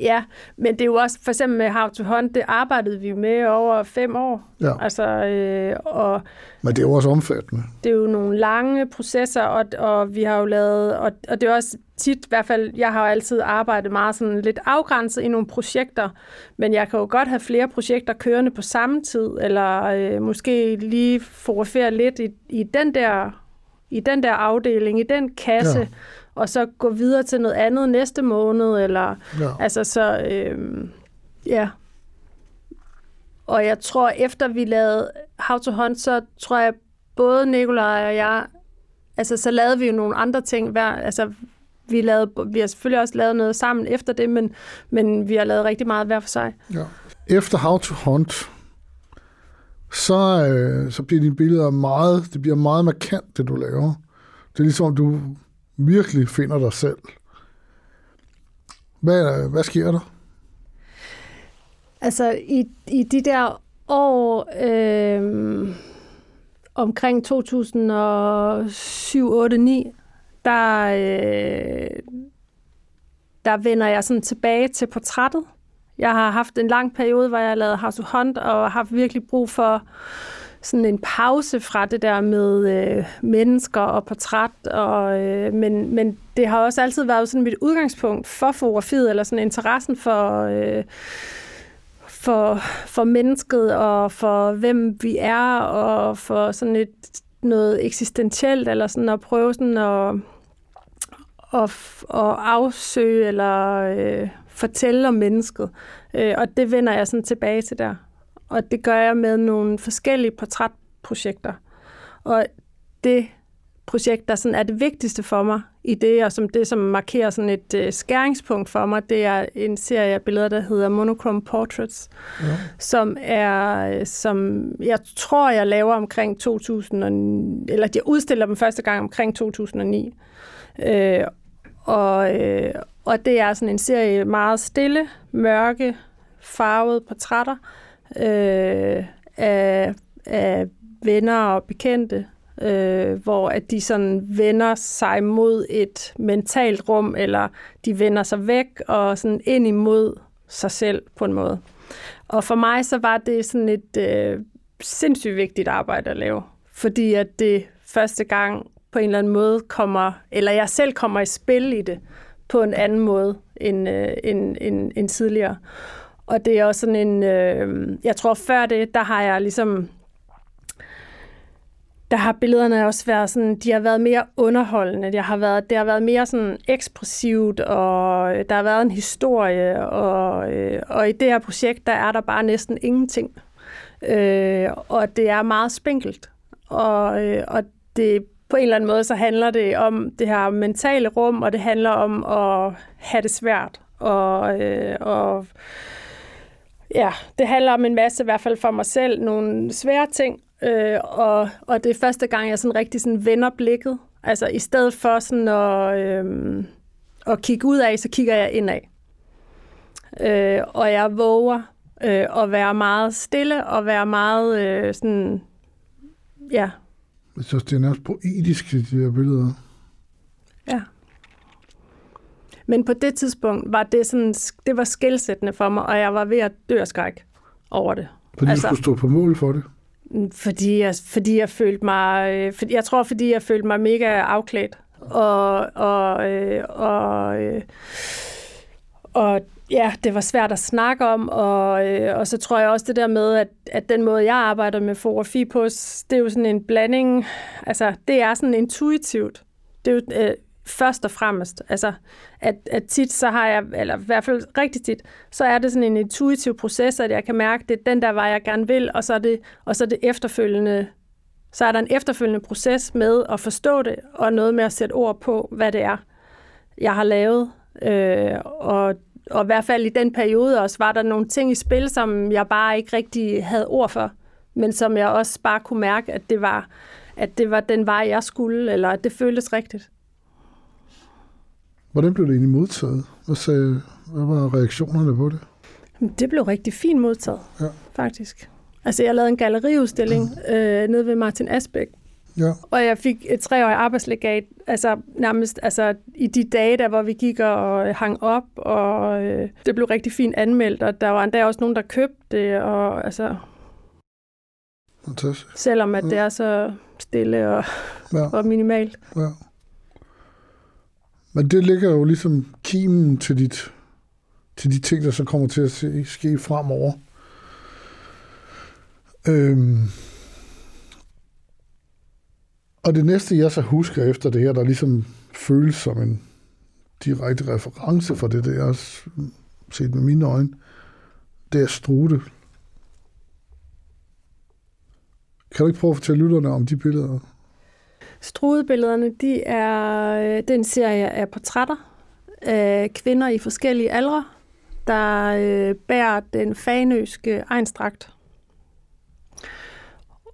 Ja, men det er jo også, for eksempel med How to Hunt, det arbejdede vi med over fem år. Ja. Altså, øh, og Men det er jo også omfattende. det er jo nogle lange processer, og, og vi har jo lavet, og, og det er også tit, i hvert fald, jeg har jo altid arbejdet meget sådan lidt afgrænset i nogle projekter, men jeg kan jo godt have flere projekter kørende på samme tid, eller øh, måske lige fotografere lidt i, i den der i den der afdeling, i den kasse, Ja. Og så gå videre til noget andet næste måned, eller Ja. Altså så, øh, ja. Og jeg tror, efter vi lavede How to Hunt, så tror jeg, både Nikolaj og jeg, altså så lavede vi jo nogle andre ting. Hver, altså, vi, lavede, vi har selvfølgelig også lavet noget sammen efter det, men, men vi har lavet rigtig meget hver for sig. Ja. Efter How to Hunt, så, øh, så bliver dine billeder meget, det bliver meget markant, det du laver. Det er ligesom, du virkelig finder dig selv. Hvad, hvad sker der? Altså i, i de der år øh, omkring 2007, 8, 9, der, øh, der vender jeg sådan tilbage til portrættet. Jeg har haft en lang periode, hvor jeg har lavet House of Hunt, og har haft virkelig brug for sådan en pause fra det der med øh, mennesker og portræt. Og, øh, men, men det har også altid været sådan mit udgangspunkt for fotografiet, eller sådan interessen for... Øh, for, for mennesket og for hvem vi er og for sådan et noget eksistentielt eller sådan at prøve sådan at, at, at afsøge eller øh, fortælle om mennesket. Øh, og det vender jeg sådan tilbage til der. Og det gør jeg med nogle forskellige portrætprojekter. Og det projekt, der sådan er det vigtigste for mig i det, og som det, som markerer sådan et øh, skæringspunkt for mig, det er en serie af billeder, der hedder Monochrome Portraits, Ja. som er, øh, som jeg tror, jeg laver omkring 2000, og, eller jeg udstiller dem første gang omkring 2009. Øh, og, øh, og det er sådan en serie meget stille, mørke, farvede portrætter øh, Øh, af, af venner og bekendte, øh, hvor at de sådan vender sig mod et mentalt rum, eller de vender sig væk og sådan ind imod sig selv på en måde. Og for mig så var det sådan et øh, sindssygt vigtigt arbejde at lave, fordi at det første gang på en eller anden måde kommer, eller jeg selv kommer i spil i det på en anden måde end, øh, end, end, end tidligere. Og det er også sådan en, øh, jeg tror før det, der har jeg ligesom, der har billederne også været sådan, de har været mere underholdende, det har været, det har været mere sådan ekspressivt, og øh, der har været en historie, og, øh, og i det her projekt, der er der bare næsten ingenting. Øh, og det er meget spinkelt, og, øh, og det på en eller anden måde, så handler det om det her mentale rum, og det handler om at have det svært, og, øh, og ja, det handler om en masse, i hvert fald for mig selv, nogle svære ting, øh, og, og det er første gang, jeg sådan rigtig sådan vender blikket. Altså i stedet for sådan at, øh, at kigge ud af, så kigger jeg indad. Øh, og jeg våger øh, at være meget stille, og være meget øh, sådan, ja, Jeg synes, det er nærmest poetisk, de her billeder. Ja. Men på det tidspunkt var det sådan, det var skældsættende for mig, og jeg var ved at dø af skræk over det. Fordi Altså- du skulle stå på mål for det. Fordi jeg, fordi jeg følte mig, øh, for, jeg tror, fordi jeg følte mig mega afklædt. Og, og, øh, og, øh, og ja, det var svært at snakke om, og, øh, og så tror jeg også det der med, at, at den måde, jeg arbejder med fotografi på, det er jo sådan en blanding, altså det er sådan intuitivt. Det er jo øh, først og fremmest, altså at, at tit så har jeg, eller i hvert fald rigtig tit, så er det sådan en intuitiv proces, at jeg kan mærke, det er den der vej, jeg gerne vil, og så er det, og så er det efterfølgende, så er der en efterfølgende proces med at forstå det, og noget med at sætte ord på, hvad det er, jeg har lavet, øh, og, og i hvert fald i den periode også, var der nogle ting i spil, som jeg bare ikke rigtig havde ord for, men som jeg også bare kunne mærke, at det var, at det var den vej, jeg skulle, eller at det føltes rigtigt. Hvordan blev det egentlig modtaget? Hvad, sagde, hvad var reaktionerne på det? Det blev rigtig fint modtaget, Ja. faktisk. Altså, jeg lavede en galleriudstilling øh, nede ved Martin Asbæk, Ja, og jeg fik et treårigt arbejdslegat, altså nærmest altså, i de dage, der hvor vi gik og hang op, og øh, det blev rigtig fint anmeldt, og der var endda også nogen, der købte det, og altså, fantastisk. selvom at det er så stille og, Ja, og minimalt. ja. Men det ligger jo ligesom kimen til, dit, til de ting, der så kommer til at se, ske fremover. Øhm. Og det næste, jeg så husker efter det her, der ligesom føles som en direkte reference for det, det er også set med mine øjne, det er Strude. Kan du ikke prøve at fortælle lytterne om de billeder? Strudebillederne, de er, øh, den det er en serie af portrætter af kvinder i forskellige aldre, der øh, bærer den fanøske egenstragt.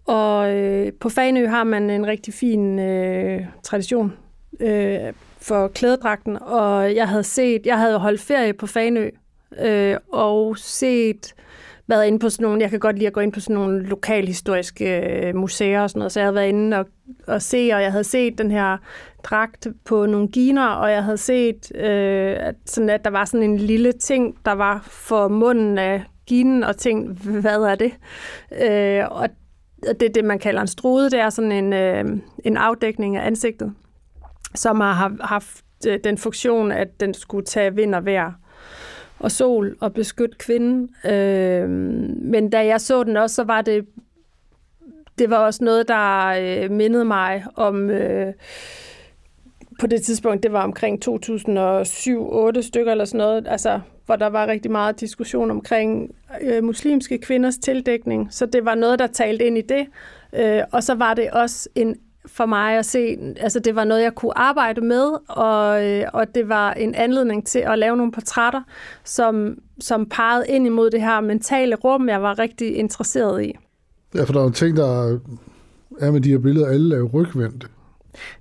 Og øh, på Fanø har man en rigtig fin øh, tradition øh, for klædedragten, og jeg havde set, jeg havde holdt ferie på Fanø, øh, og set, været inde på sådan nogle, jeg kan godt lide at gå ind på sådan nogle lokalhistoriske øh, museer og sådan noget, så jeg havde været inde og, og se, og jeg havde set den her dragt på nogle giner, og jeg havde set, øh, at, sådan at der var sådan en lille ting, der var for munden af ginen, og tænkt, hvad er det? Øh, og og det er det, man kalder en strude. Det er sådan en, øh, en afdækning af ansigtet, som har haft- øh, den funktion, at den skulle tage vind og vejr og sol og beskytte kvinden. Øh, men da jeg så den også, så var det det var også noget, der øh, mindede mig om øh, på det tidspunkt, det var omkring 2007-8 stykker eller sådan noget, altså, hvor der var rigtig meget diskussion omkring øh, muslimske kvinders tildækning, så det var noget, der talte ind i det. Øh, og så var det også en for mig at se, altså det var noget, jeg kunne arbejde med, og, øh, og det var en anledning til at lave nogle portrætter, som, som pegede ind imod det her mentale rum, jeg var rigtig interesseret i. Ja, for der er jo ting, der er med de her billeder, alle er jo rygvendte.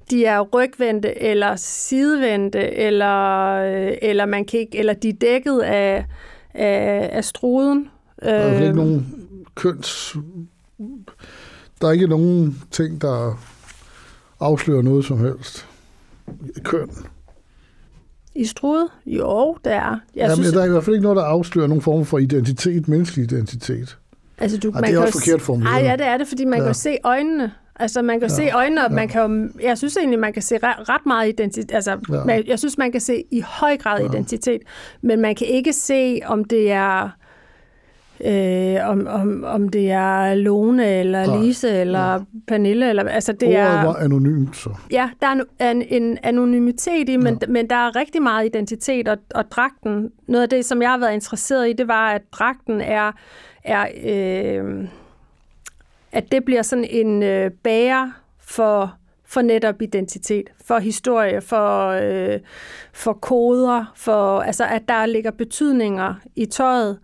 de er rygvendte eller sidevendte, eller, øh, eller, man kan ikke, eller de er dækket af, af, af struden. Der er ikke Øh, nogen køns... Der er ikke nogen ting, der afslører noget som helst. Køn. I strude? Jo, det er. Jeg Jamen, synes, der er i hvert fald ikke noget, der afslører nogen form for identitet, menneskelig identitet. altså, du, Ej, det er kan også forkert formuleret. Ej, ja, det er det, fordi man Ja. kan se øjnene. Altså, man kan Ja. se øjnene, og Ja. man kan jo, jeg synes egentlig, man kan se ret, meget identitet. Altså, Ja. man, jeg synes, man kan se i høj grad ja. identitet, men man kan ikke se, om det er øh, om, om, om det er Lone, eller Nej. Lise, eller Ja. Pernille, eller altså det Ordet er... var anonymt, så. Ja, der er en, en, en anonymitet i, men, Ja. ja. men der er rigtig meget identitet, og, og dragten, noget af det, som jeg har været interesseret i, det var, at dragten er, er øh, at det bliver sådan en øh, bærer for, for netop identitet, for historie, for, øh, for koder, for, altså at der ligger betydninger i tøjet, øh,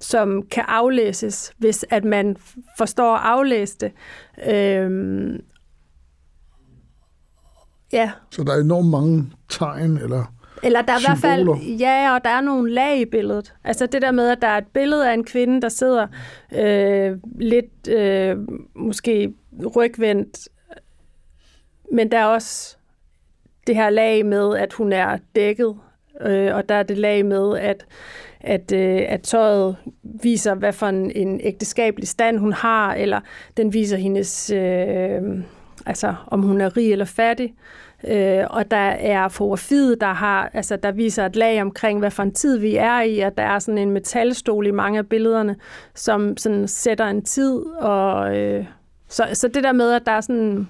som kan aflæses, hvis at man forstår at aflæse det. Øh, ja, Så der er enormt mange tegn, eller... eller der er i hvert fald, Symboler. ja, og der er nogle lag i billedet. Altså det der med, at der er et billede af en kvinde, der sidder øh, lidt øh, måske rygvendt, men der er også det her lag med, at hun er dækket, øh, og der er det lag med, at, at, øh, at tøjet viser, hvad for en, en ægteskabelig stand hun har, eller den viser hendes, øh, altså om hun er rig eller fattig. Øh, og der er fotografiet, der, har, altså, der viser et lag omkring, hvad for en tid vi er i, og der er sådan en metalstol i mange af billederne, som sådan sætter en tid. Og, øh, så, så det der med, at der er sådan,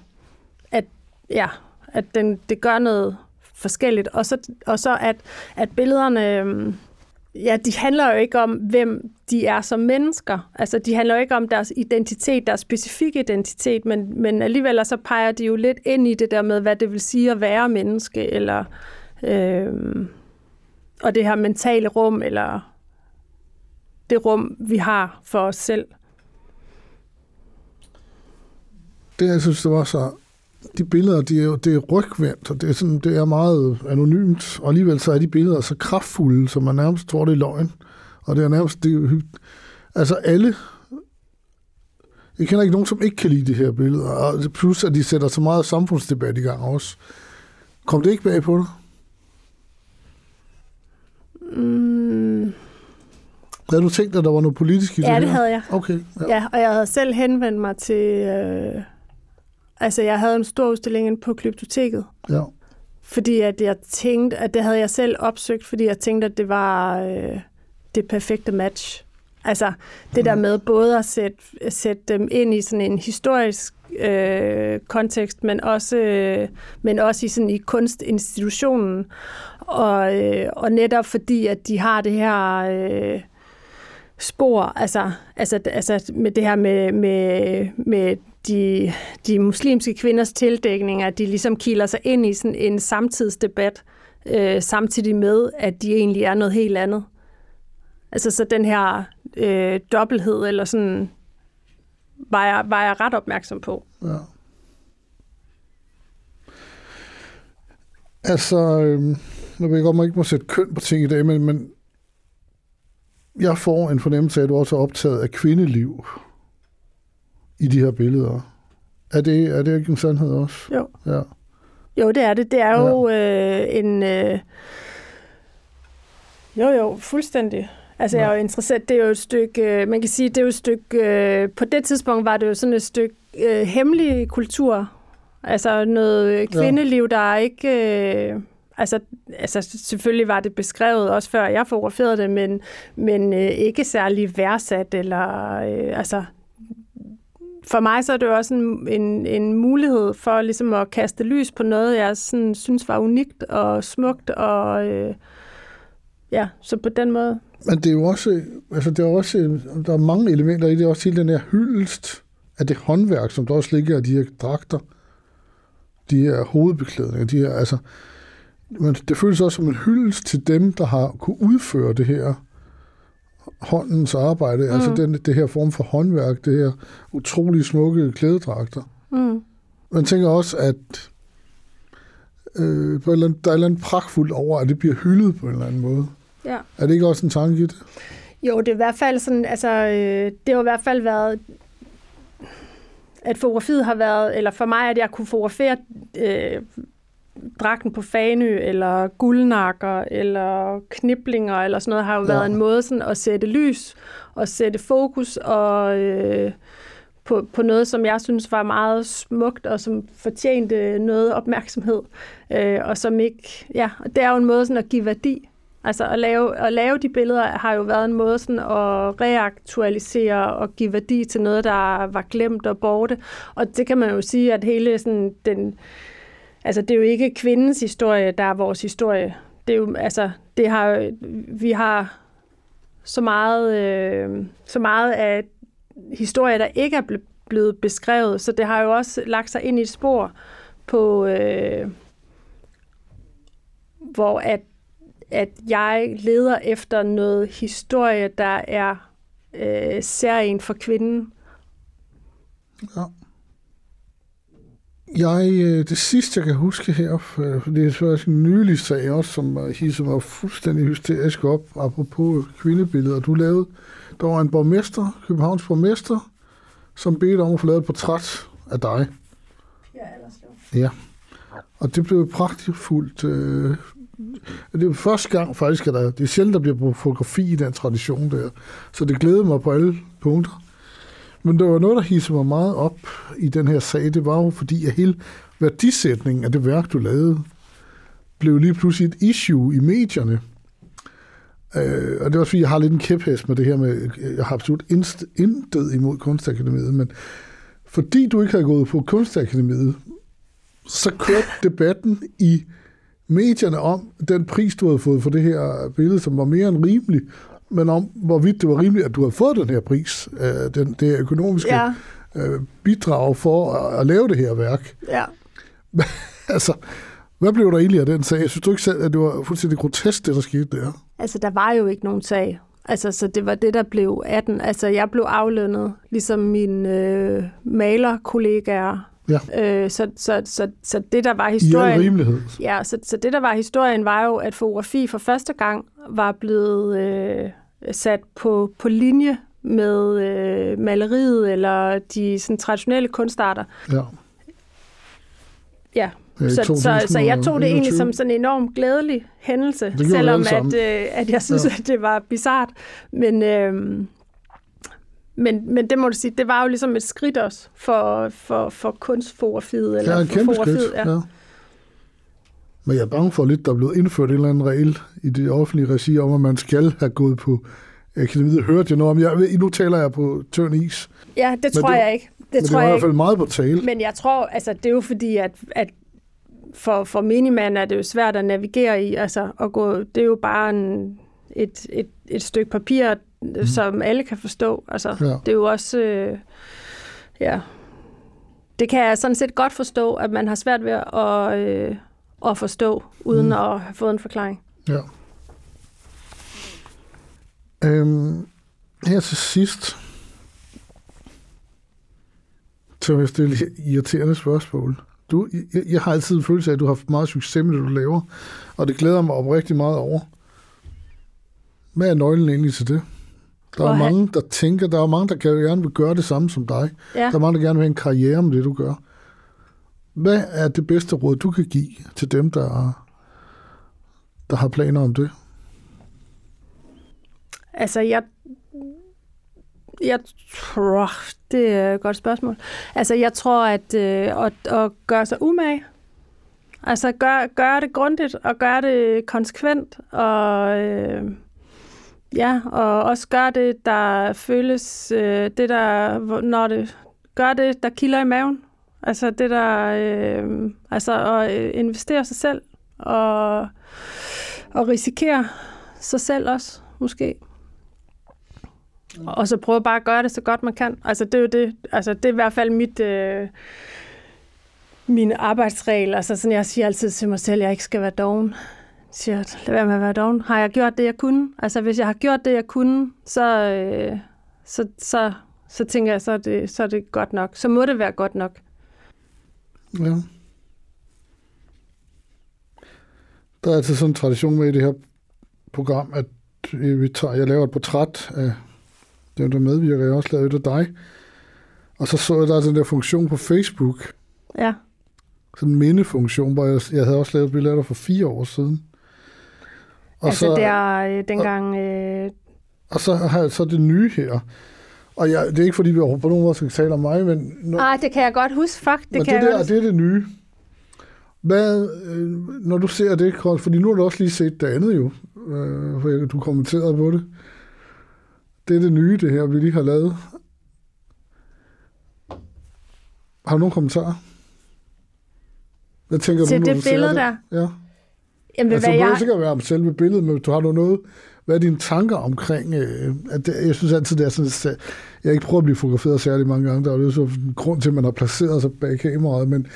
at, ja, at den, det gør noget forskelligt, og så, og så at, at billederne, øhm, ja, de handler jo ikke om, hvem de er som mennesker. Altså, de handler jo ikke om deres identitet, deres specifikke identitet, men, men alligevel så peger de jo lidt ind i det der med, hvad det vil sige at være menneske, eller øh, og det her mentale rum, eller det rum, vi har for os selv. Det, jeg synes, det var så... De billeder, de er jo, det er rygvendt, og det er, sådan, det er meget anonymt, og alligevel så er de billeder så kraftfulde, som man nærmest tror, det er løgn. Og det er nærmest... Det er, altså alle... Jeg kender ikke nogen, som ikke kan lide de her billeder, og plus at de sætter så meget samfundsdebat i gang også. Kom det ikke bag på dig? Mm, Havde du tænkt, at der var noget politisk i det ja, det havde jeg. Okay, ja. Ja, og jeg havde selv henvendt mig til... Øh, altså, jeg havde en stor udstilling på Glyptoteket, ja. fordi at jeg tænkte, at det havde jeg selv opsøgt, fordi jeg tænkte, at det var øh, det perfekte match. Altså, det der med både at sætte, sætte dem ind i sådan en historisk øh, kontekst, men også, øh, men også i, sådan i kunstinstitutionen. Og, øh, og netop fordi, at de har det her... Øh, spor, altså, altså, altså med det her med, med, med de, de muslimske kvinders tildækning, at de ligesom kilder sig ind i sådan en samtidsdebat, øh, samtidig med, at de egentlig er noget helt andet. Altså så den her øh, dobbelthed, eller sådan, var jeg, var jeg ret opmærksom på. Ja. Altså, øh, nu ved jeg godt, man ikke må sætte køn på ting i dag, men, men jeg får en fornemmelse af, at du også er optaget af kvindeliv i de her billeder. Er det, er det ikke en sandhed også? Jo. Ja. Jo, det er det. Det er jo øh, en... Øh, jo, jo, fuldstændig. Altså, ja. jeg er jo interesseret. Det er jo et stykke... Øh, man kan sige, det er jo et stykke... Øh, på det tidspunkt var det jo sådan et stykke øh, hemmelig kultur. Altså noget kvindeliv, der er ikke... Øh, altså, altså, selvfølgelig var det beskrevet også før jeg fotograferede det, men, men øh, ikke særlig værdsat. Eller, øh, altså, for mig så er det jo også en, en, en mulighed for ligesom at kaste lys på noget, jeg sådan, synes var unikt og smukt. Og, øh, ja, så på den måde. Men det er jo også, altså det er også, der er mange elementer i det, også til den her hyldest af det håndværk, som der også ligger i de her dragter, de her hovedbeklædninger, de her, altså, men det føles også som en hyldest til dem, der har kunne udføre det her håndens arbejde, mm. altså den, det her form for håndværk, det her utrolig smukke klædedragter. Mm. Man tænker også, at øh, på et eller andet, der er et eller andet pragtfuldt over, at det bliver hyldet på en eller anden måde. Ja. Er det ikke også en tanke i det? Jo, det er i hvert fald sådan, altså, øh, det har i hvert fald været, at fotografiet har været, eller for mig, at jeg kunne fotografere øh, dragten på Fanø, eller guldnakker, eller kniblinger, eller sådan noget, har jo ja. været en måde sådan at sætte lys, og sætte fokus, og øh, på, på noget, som jeg synes var meget smukt, og som fortjente noget opmærksomhed, øh, og som ikke, ja, det er jo en måde sådan at give værdi. Altså at lave, at lave de billeder har jo været en måde sådan at reaktualisere og give værdi til noget, der var glemt og borte. Og det kan man jo sige, at hele sådan den, altså det er jo ikke kvindens historie, der er vores historie. Det er jo, altså, det har, vi har så meget, øh, så meget af historie, der ikke er blevet beskrevet, så det har jo også lagt sig ind i et spor på, øh, hvor at, at jeg leder efter noget historie, der er øh, særligt for kvinden. Ja. Jeg, øh, det sidste, jeg kan huske her, for det er faktisk en nylig sag også, som hisser mig fuldstændig hysterisk op, apropos kvindebilleder. Du lavede, der var en borgmester, Københavns borgmester, som bedte om at få lavet et portræt af dig. Ja, Ja. Og det blev pragtfuldt. Øh, det er første gang faktisk, at der, det er sjældent, der bliver brugt fotografi i den tradition der. Så det glæder mig på alle punkter. Men der var noget, der hissede mig meget op i den her sag. Det var jo fordi, at hele værdisætningen af det værk, du lavede, blev lige pludselig et issue i medierne. Øh, og det var fordi, jeg har lidt en kæphest med det her med, jeg har absolut inst, intet imod Kunstakademiet, men fordi du ikke havde gået på Kunstakademiet, så kørte debatten i medierne om den pris, du havde fået for det her billede, som var mere end rimelig, men om hvorvidt det var rimeligt, at du havde fået den her pris, øh, den, det økonomiske Ja, øh, bidrag for at, at lave det her værk. ja. [LAUGHS] altså, Hvad blev der egentlig af den sag? Jeg synes du ikke selv, at det var fuldstændig grotesk, det der skete der? Altså, der var jo ikke nogen sag. Altså, så det var det, der blev 18. Altså, jeg blev aflønnet, ligesom mine øh, malerkollegaer. Ja. Øh, så, så, så, så det, der var I historien... rimelighed. Ja, så, så det, der var historien, var jo, at fotografi for første gang var blevet øh, sat på, på linje med øh, maleriet eller de sådan, traditionelle kunstarter. Ja. Ja, så, så, så jeg tog det egentlig 2021. som sådan en enormt glædelig hændelse, selvom at, øh, at jeg synes, ja. at det var bizart. Men, øh, men, men det må du sige, det var jo ligesom et skridt også for, for, for kunstfotografiet. Eller Ja, for kæmpe skridt. Ja. ja. Men jeg er bange for lidt, der er blevet indført en eller anden regel i det offentlige regi om, at man skal have gået på akademiet. Hørte jeg noget om? Jeg, ved- nu taler jeg på tørn is. ja, det tror det- jeg ikke. Det men det tror var i jeg hvert ikke. fald meget på tale. Men jeg tror, altså det er jo fordi, at, at for, for minimanden er det jo svært at navigere i, altså at gå, det er jo bare en, et, et, et stykke papir, mm. som alle kan forstå. Altså, Ja. det er jo også, øh, ja, det kan jeg sådan set godt forstå, at man har svært ved at, øh, at forstå, uden Mm. at have fået en forklaring. Ja. Øhm, her til sidst, så vil jeg stille et irriterende spørgsmål. Du, jeg, jeg har altid en følelse af, at du har haft meget succes med det, du laver, og det glæder mig oprigtig meget over. Hvad er nøglen egentlig til det? Der er mange, der tænker, der er mange, der gerne vil gøre det samme som dig. Ja. Der er mange, der gerne vil have en karriere med det, du gør. Hvad er det bedste råd, du kan give til dem, der, der har planer om det? Altså, jeg, jeg tror, det er et godt spørgsmål. Altså, jeg tror, at, øh, at, at gøre sig umage, altså gør, gør det grundigt, og gør det konsekvent, og øh, ja, og også gør det, der føles, øh, det der, når det, gør det, der kilder i maven. Altså det der, øh, altså at øh, investere sig selv, og, og risikere sig selv også, måske. Og så prøve bare at gøre det så godt man kan. Altså det er jo det, altså det er i hvert fald mit, øh, mine arbejdsregler. Altså sådan, jeg siger altid til mig selv, at jeg ikke skal være doven. Siger, lad være med at være doven. Har jeg gjort det, jeg kunne? Altså hvis jeg har gjort det, jeg kunne, så, øh, så, så, så tænker jeg, så er, det, så er det godt nok. Så må det være godt nok. Ja. Der er altid sådan en tradition med i det her program, at vi tager, jeg laver et portræt af dem, der medvirker. Jeg har også lavet et af dig. Og så så jeg, der er den der funktion på Facebook, Ja. sådan en mindefunktion, hvor jeg, jeg havde også lavet et billede af dig for fire år siden. Og altså der øh, dengang... Øh, Og så har jeg så det nye her. Og jeg, det er ikke, fordi vi på nogen måde skal tale om mig, men, når, ej, det kan jeg godt huske, fuck. Det men kan det, jeg der, godt det er det nye. Hvad, øh, når du ser det, fordi nu har du også lige set det andet jo, øh, for du kommenterede på det. Det er det nye, det her, vi lige har lavet. Har du nogle kommentarer? Hvad tænker Til du, når det du billede det? der? Ja. Jamen, Altså, det jeg... behøver sikkert være om selve billedet, men du har du noget... Hvad er dine tanker omkring... Øh, at det, jeg synes altid, det er sådan... at Jeg ikke prøvet at blive fotograferet særlig mange gange. Der er jo så en grund til, at man har placeret sig bag kameraet, men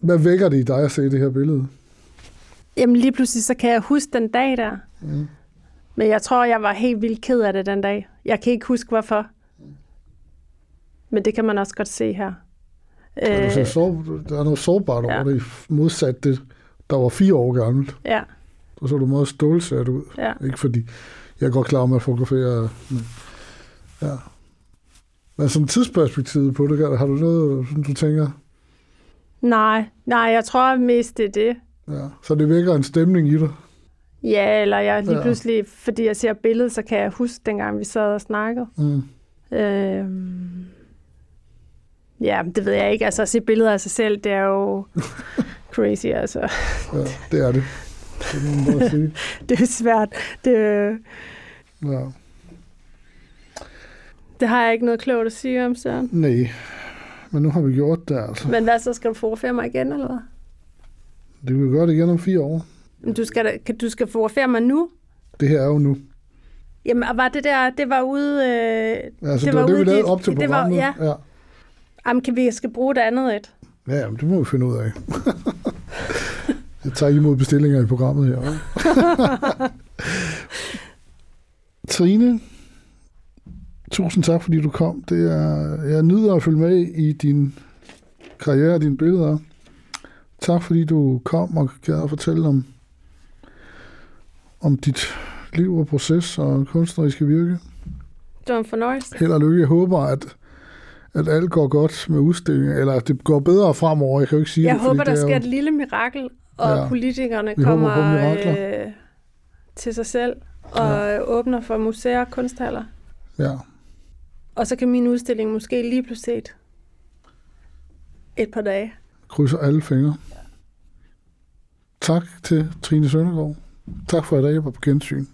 hvad vækker det i dig at se det her billede? Jamen lige pludselig, så kan jeg huske den dag der. Mm. Men jeg tror, jeg var helt vildt ked af det den dag. Jeg kan ikke huske, hvorfor. Men det kan man også godt se her. Øh, Øh, så sår, der er noget sårbart over ja. det, modsat det, der var fire år gammelt. ja, Og så du meget stålsat ud. ja. Ikke fordi, jeg er godt klar om at fotografere. Men, ja. Men som tidsperspektiv på det, har du noget, som du tænker, Nej, nej, jeg tror mest det er det. ja, så det vækker en stemning i dig? Ja, eller jeg lige Ja. pludselig, fordi jeg ser billedet, så kan jeg huske, dengang vi sad og snakkede. Mm. Øhm, ja, det ved jeg ikke. Altså at se billeder af sig selv, det er jo [LAUGHS] crazy, altså. Ja, det er det. Det må man bare sige. [LAUGHS] Det er svært. Det, Ja. det har jeg ikke noget klogt at sige om, Søren. Nej, men nu har vi gjort det altså. Men hvad så, skal du fotografere mig igen, eller hvad? Det vil vi gøre det igen om fire år. Men Du skal, kan, du skal fotografere mig nu? Det her er jo nu. Jamen, og var det der, det var ude... Øh, Altså, det, var var det, vi ude lavede dit- op til det var- programmet. ja. ja. jamen, kan vi skal bruge det andet et? Ja, men det må vi finde ud af. [LAUGHS] Jeg tager imod bestillinger i programmet her. [LAUGHS] Trine, tusind tak, fordi du kom. Det er, jeg nyder at følge med i din karriere og dine billeder. Tak, fordi du kom og gad at fortælle om, om dit liv og proces og kunstneriske virke. Det var en fornøjelse. Held og lykke. Jeg håber, at, at alt går godt med udstillingen, eller at det går bedre fremover. Jeg kan jo ikke sige Jeg det, håber, der er sker jo- et lille mirakel, og Ja. ja. politikerne Vi kommer øh, til sig selv og ja. åbner for museer og kunsthaller. Ja. Og så kan min udstilling måske lige pludselig et, et par dage. krydser alle fingre. Tak til Trine Søndergaard. Tak for i dag. Var på gensyn.